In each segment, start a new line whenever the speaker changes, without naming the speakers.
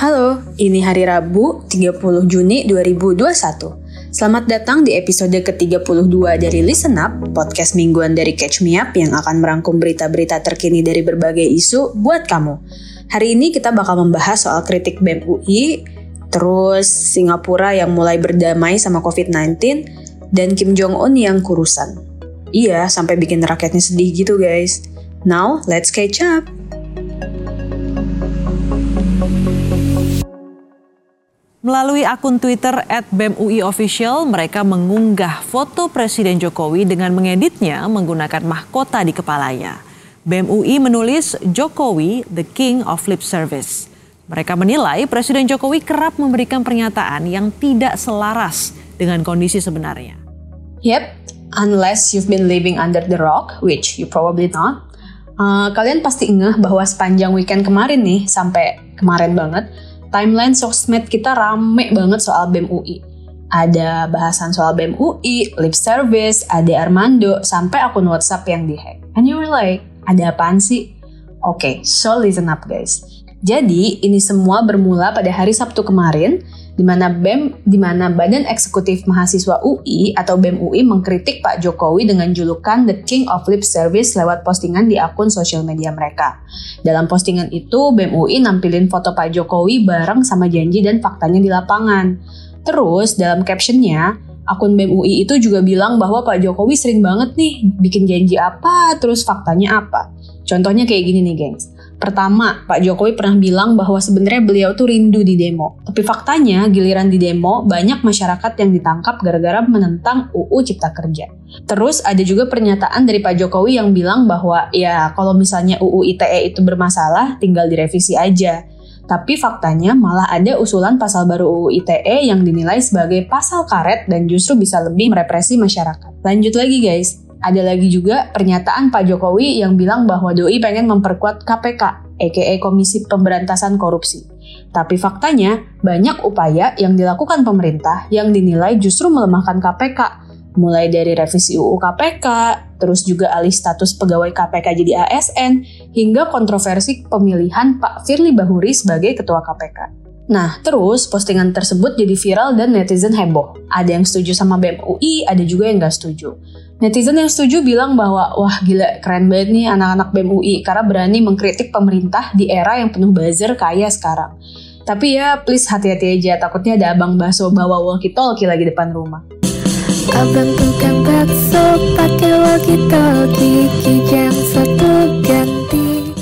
Halo, ini hari Rabu 30 Juni 2021. Selamat datang di episode ke-32 dari Listen Up, podcast mingguan dari Catch Me Up yang akan merangkum berita-berita terkini dari berbagai isu buat kamu. Hari ini kita bakal membahas soal kritik BEM UI, terus Singapura yang mulai berdamai sama COVID-19, dan Kim Jong-un yang kurusan. Iya, sampai bikin rakyatnya sedih gitu guys. Now, let's catch up!
Melalui akun Twitter @bemui_official, mereka mengunggah foto Presiden Jokowi dengan mengeditnya menggunakan mahkota di kepalanya. BEM UI menulis Jokowi, the king of lip service. Mereka menilai Presiden Jokowi kerap memberikan pernyataan yang tidak selaras dengan kondisi sebenarnya.
Yep, unless you've been living under the rock, which you probably not, uh, kalian pasti ngeh bahwa sepanjang weekend kemarin nih, sampai kemarin banget, timeline sosmed kita rame banget soal BEM UI. Ada bahasan soal BEM UI, lip service, ada Armando, sampai akun WhatsApp yang dihack. And you were like, ada apaan sih? Oke, okay, so listen up guys. Jadi, ini semua bermula pada hari Sabtu kemarin, di mana BEM, di mana Badan Eksekutif Mahasiswa UI atau BEM UI mengkritik Pak Jokowi dengan julukan The King of Lip Service lewat postingan di akun sosial media mereka. Dalam postingan itu, BEM UI nampilin foto Pak Jokowi bareng sama janji dan faktanya di lapangan. Terus, dalam captionnya, akun BEM UI itu juga bilang bahwa Pak Jokowi sering banget nih bikin janji apa, terus faktanya apa. Contohnya kayak gini nih, gengs. Pertama, Pak Jokowi pernah bilang bahwa sebenarnya beliau tuh rindu di demo. Tapi faktanya, giliran di demo, banyak masyarakat yang ditangkap gara-gara menentang UU Cipta Kerja. Terus ada juga pernyataan dari Pak Jokowi yang bilang bahwa ya kalau misalnya UU ITE itu bermasalah, tinggal direvisi aja. Tapi faktanya malah ada usulan pasal baru UU ITE yang dinilai sebagai pasal karet dan justru bisa lebih merepresi masyarakat. Lanjut lagi guys, ada lagi juga pernyataan Pak Jokowi yang bilang bahwa Doi pengen memperkuat KPK, aka Komisi Pemberantasan Korupsi. Tapi faktanya, banyak upaya yang dilakukan pemerintah yang dinilai justru melemahkan KPK, mulai dari revisi UU KPK, terus juga alih status pegawai KPK jadi ASN, hingga kontroversi pemilihan Pak Firly Bahuri sebagai Ketua KPK. Nah, terus postingan tersebut jadi viral dan netizen heboh. Ada yang setuju sama BEM UI, ada juga yang nggak setuju. Netizen yang setuju bilang bahwa wah gila keren banget nih anak-anak BEM UI karena berani mengkritik pemerintah di era yang penuh buzzer kaya sekarang. Tapi ya please hati-hati aja takutnya ada abang bakso bawa walkie-talkie lagi depan rumah. Abang tukang bakso pakai walkie-talkie kijang satu ganti.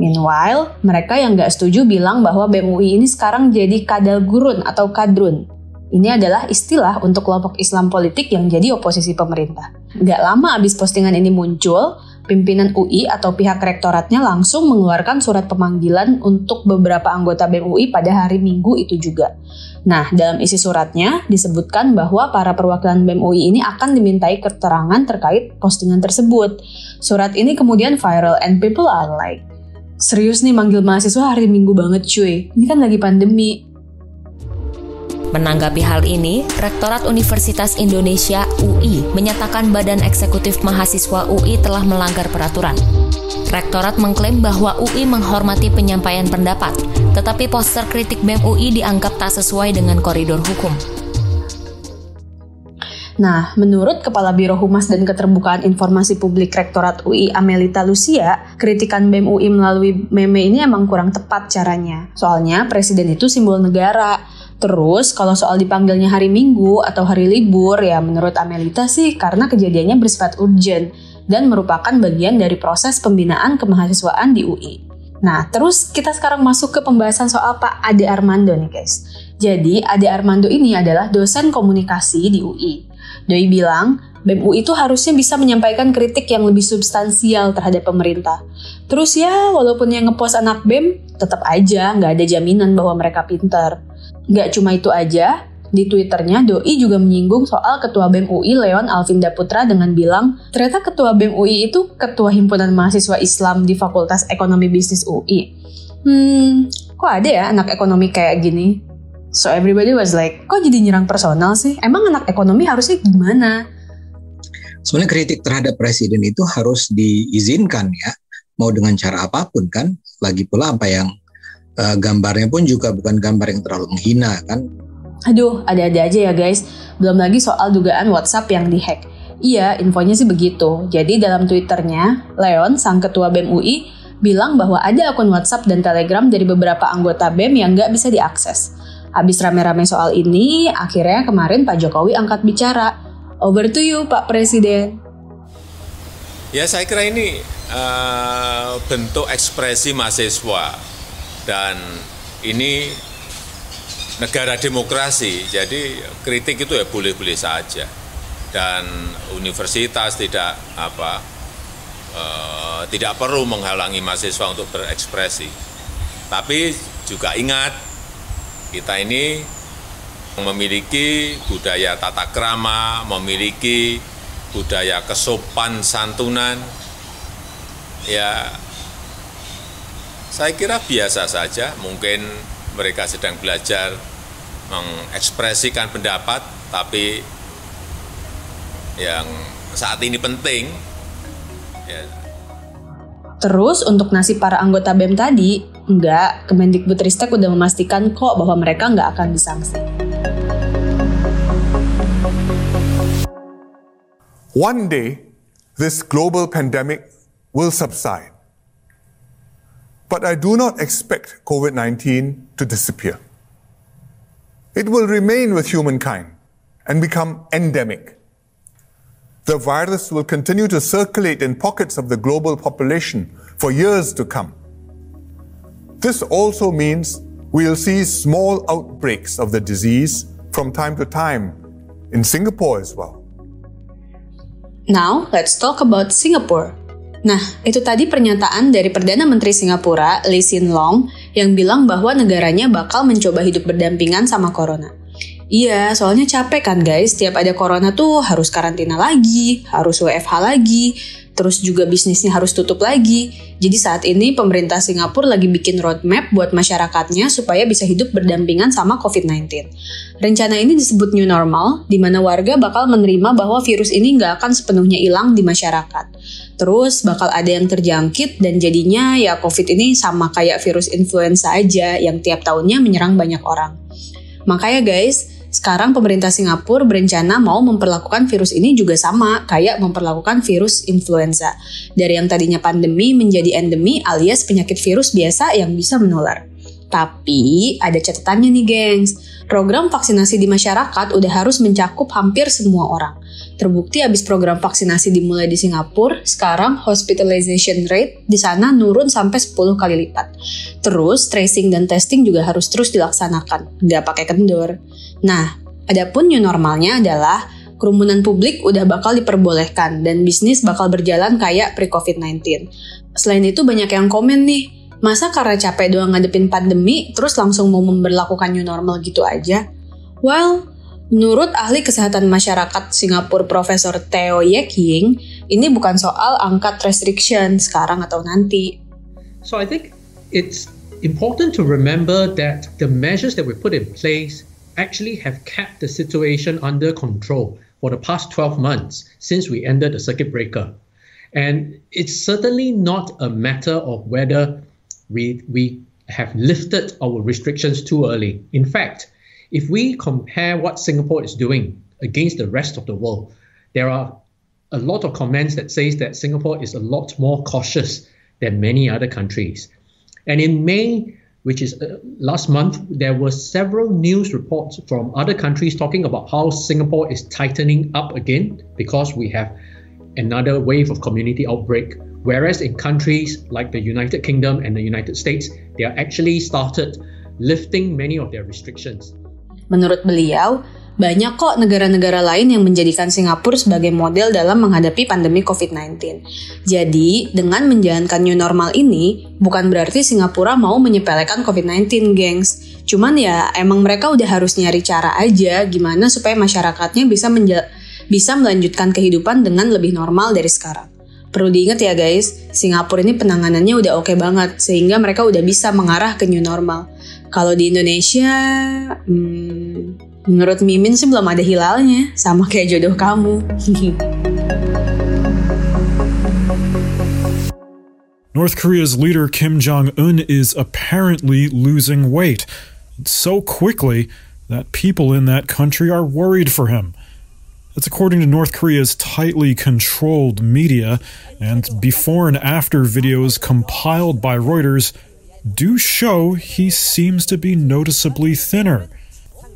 Meanwhile, mereka yang nggak setuju bilang bahwa BEM UI ini sekarang jadi kadal gurun atau kadrun ini adalah istilah untuk kelompok Islam politik yang jadi oposisi pemerintah. Gak lama abis postingan ini muncul, pimpinan UI atau pihak rektoratnya langsung mengeluarkan surat pemanggilan untuk beberapa anggota BEM UI pada hari Minggu itu juga. Nah, dalam isi suratnya disebutkan bahwa para perwakilan BEM UI ini akan dimintai keterangan terkait postingan tersebut. Surat ini kemudian viral and people are like, serius nih manggil mahasiswa hari Minggu banget cuy, ini kan lagi pandemi,
Menanggapi hal ini, Rektorat Universitas Indonesia UI menyatakan Badan Eksekutif Mahasiswa UI telah melanggar peraturan. Rektorat mengklaim bahwa UI menghormati penyampaian pendapat, tetapi poster kritik BEM UI dianggap tak sesuai dengan koridor hukum.
Nah, menurut Kepala Biro Humas dan Keterbukaan Informasi Publik Rektorat UI Amelita Lucia, kritikan BEM UI melalui meme ini emang kurang tepat caranya. Soalnya presiden itu simbol negara, Terus kalau soal dipanggilnya hari Minggu atau hari libur ya menurut Amelita sih karena kejadiannya bersifat urgent dan merupakan bagian dari proses pembinaan kemahasiswaan di UI. Nah, terus kita sekarang masuk ke pembahasan soal Pak Ade Armando nih guys. Jadi, Ade Armando ini adalah dosen komunikasi di UI. Doi bilang, BEM UI itu harusnya bisa menyampaikan kritik yang lebih substansial terhadap pemerintah. Terus ya, walaupun yang ngepost anak BEM, tetap aja nggak ada jaminan bahwa mereka pintar. Gak cuma itu aja, di Twitternya Doi juga menyinggung soal Ketua BEM UI Leon Alvinda Putra dengan bilang, ternyata Ketua BEM UI itu Ketua Himpunan Mahasiswa Islam di Fakultas Ekonomi Bisnis UI. Hmm, kok ada ya anak ekonomi kayak gini? So everybody was like, kok jadi nyerang personal sih? Emang anak ekonomi harusnya gimana?
Sebenarnya kritik terhadap presiden itu harus diizinkan ya, mau dengan cara apa pun kan. Lagi pula apa yang uh, gambarnya pun juga bukan gambar yang terlalu menghina kan.
Aduh, ada-ada aja ya guys. Belum lagi soal dugaan WhatsApp yang dihack. Iya, infonya sih begitu. Jadi dalam Twitternya, Leon, sang ketua BEM UI, bilang bahwa ada akun WhatsApp dan Telegram dari beberapa anggota BEM yang nggak bisa diakses. Habis rame-rame soal ini, akhirnya kemarin Pak Jokowi angkat bicara. Over to you, Pak Presiden.
Ya saya kira ini uh, bentuk ekspresi mahasiswa dan ini negara demokrasi, jadi kritik itu ya boleh-boleh saja dan universitas tidak apa uh, tidak perlu menghalangi mahasiswa untuk berekspresi. Tapi juga ingat kita ini memiliki budaya tata krama, memiliki budaya kesopan santunan, ya saya kira biasa saja. Mungkin mereka sedang belajar mengekspresikan pendapat, tapi yang saat ini penting. Ya.
Terus untuk nasib para anggota BEM tadi, enggak, Kemendikbudristek udah memastikan kok bahwa mereka nggak akan disanksi.
One day, this global pandemic will subside. But I do not expect COVID 19 to disappear. It will remain with humankind and become endemic. The virus will continue to circulate in pockets of the global population for years to come. This also means we'll see small outbreaks of the disease from time to time in Singapore as well.
Now, let's talk about Singapore. Nah, itu tadi pernyataan dari Perdana Menteri Singapura, Lee Hsien Loong, yang bilang bahwa negaranya bakal mencoba hidup berdampingan sama corona. Iya, soalnya capek kan guys, setiap ada corona tuh harus karantina lagi, harus WFH lagi, terus juga bisnisnya harus tutup lagi. Jadi saat ini pemerintah Singapura lagi bikin roadmap buat masyarakatnya supaya bisa hidup berdampingan sama COVID-19. Rencana ini disebut new normal, di mana warga bakal menerima bahwa virus ini nggak akan sepenuhnya hilang di masyarakat. Terus bakal ada yang terjangkit dan jadinya ya COVID ini sama kayak virus influenza aja yang tiap tahunnya menyerang banyak orang. Makanya guys, sekarang pemerintah Singapura berencana mau memperlakukan virus ini juga sama kayak memperlakukan virus influenza. Dari yang tadinya pandemi menjadi endemi alias penyakit virus biasa yang bisa menular. Tapi ada catatannya nih gengs, program vaksinasi di masyarakat udah harus mencakup hampir semua orang. Terbukti habis program vaksinasi dimulai di Singapura, sekarang hospitalization rate di sana nurun sampai 10 kali lipat. Terus tracing dan testing juga harus terus dilaksanakan, nggak pakai kendor. Nah, adapun new normalnya adalah kerumunan publik udah bakal diperbolehkan dan bisnis bakal berjalan kayak pre-COVID-19. Selain itu banyak yang komen nih, masa karena capek doang ngadepin pandemi terus langsung mau memperlakukan new normal gitu aja? Well, menurut ahli kesehatan masyarakat Singapura Profesor Theo Yek Ying, ini bukan soal angkat restriction sekarang atau nanti.
So I think it's important to remember that the measures that we put in place actually have kept the situation under control for the past 12 months since we ended the circuit breaker. And it's certainly not a matter of whether we, we have lifted our restrictions too early. In fact, if we compare what Singapore is doing against the rest of the world, there are a lot of comments that says that Singapore is a lot more cautious than many other countries. And in May, which is uh, last month, there were several news reports from other countries talking about how Singapore is tightening up again because we have another wave of community outbreak. Whereas in countries like the United Kingdom and the United States, they are actually started lifting many of their restrictions.
Menurut beliau, banyak kok negara-negara lain yang menjadikan Singapura sebagai model dalam menghadapi pandemi COVID-19. Jadi, dengan menjalankan new normal ini, bukan berarti Singapura mau menyepelekan COVID-19, gengs. Cuman ya, emang mereka udah harus nyari cara aja gimana supaya masyarakatnya bisa bisa melanjutkan kehidupan dengan lebih normal dari sekarang. Perlu diingat ya guys, Singapura ini penanganannya udah oke okay banget, sehingga mereka udah bisa mengarah ke new normal. Kalau di Indonesia, hmm, Menurut Mimin sih belum ada hilalnya, sama kayak jodoh kamu.
North Korea's leader Kim Jong un is apparently losing weight so quickly that people in that country are worried for him. That's according to North Korea's tightly controlled media, and before and after videos compiled by Reuters do show he seems to be noticeably thinner.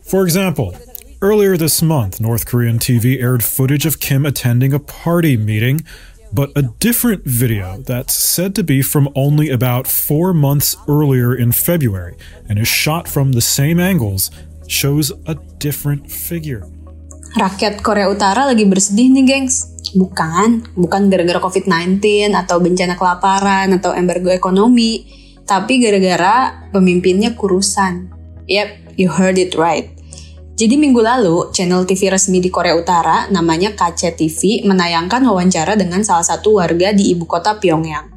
For example, earlier this month, North Korean TV aired footage of Kim attending a party meeting but a different video that's said to be from only about four months earlier in February and is shot from the same angles shows a different figure.
Rakyat Korea Utara lagi bersedih nih, gengs. Bukan, bukan gara-gara COVID-19 atau bencana kelaparan atau embargo ekonomi, tapi gara-gara pemimpinnya kurusan. Yep, you heard it right. Jadi minggu lalu, channel TV resmi di Korea Utara namanya KCTV menayangkan wawancara dengan salah satu warga di ibu kota Pyongyang.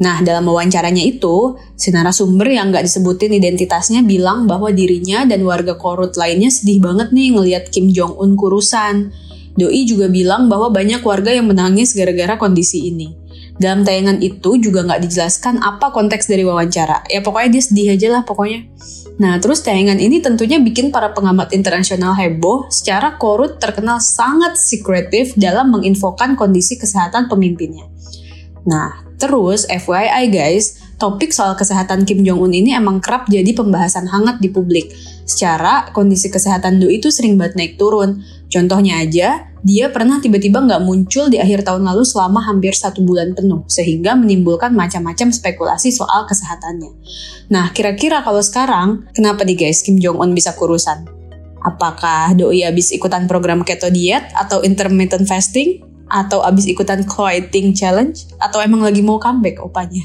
Nah, dalam wawancaranya itu, si narasumber yang nggak disebutin identitasnya bilang bahwa dirinya dan warga Korut lainnya sedih banget nih ngelihat Kim Jong-un kurusan. Doi juga bilang bahwa banyak warga yang menangis gara-gara kondisi ini. Dalam tayangan itu juga nggak dijelaskan apa konteks dari wawancara. Ya pokoknya dia sedih aja lah pokoknya. Nah, terus tayangan ini tentunya bikin para pengamat internasional heboh secara Korut terkenal sangat sekretif dalam menginfokan kondisi kesehatan pemimpinnya. Nah, terus FYI guys, topik soal kesehatan Kim Jong-un ini emang kerap jadi pembahasan hangat di publik. Secara kondisi kesehatan Do itu sering banget naik turun. Contohnya aja, dia pernah tiba-tiba nggak muncul di akhir tahun lalu selama hampir satu bulan penuh, sehingga menimbulkan macam-macam spekulasi soal kesehatannya. Nah, kira-kira kalau sekarang, kenapa nih guys Kim Jong-un bisa kurusan? Apakah doi habis ikutan program keto diet atau intermittent fasting? Atau habis ikutan quieting challenge? Atau emang lagi mau comeback opanya?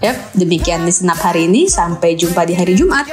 Yap, demikian di Senap hari ini. Sampai jumpa di hari Jumat.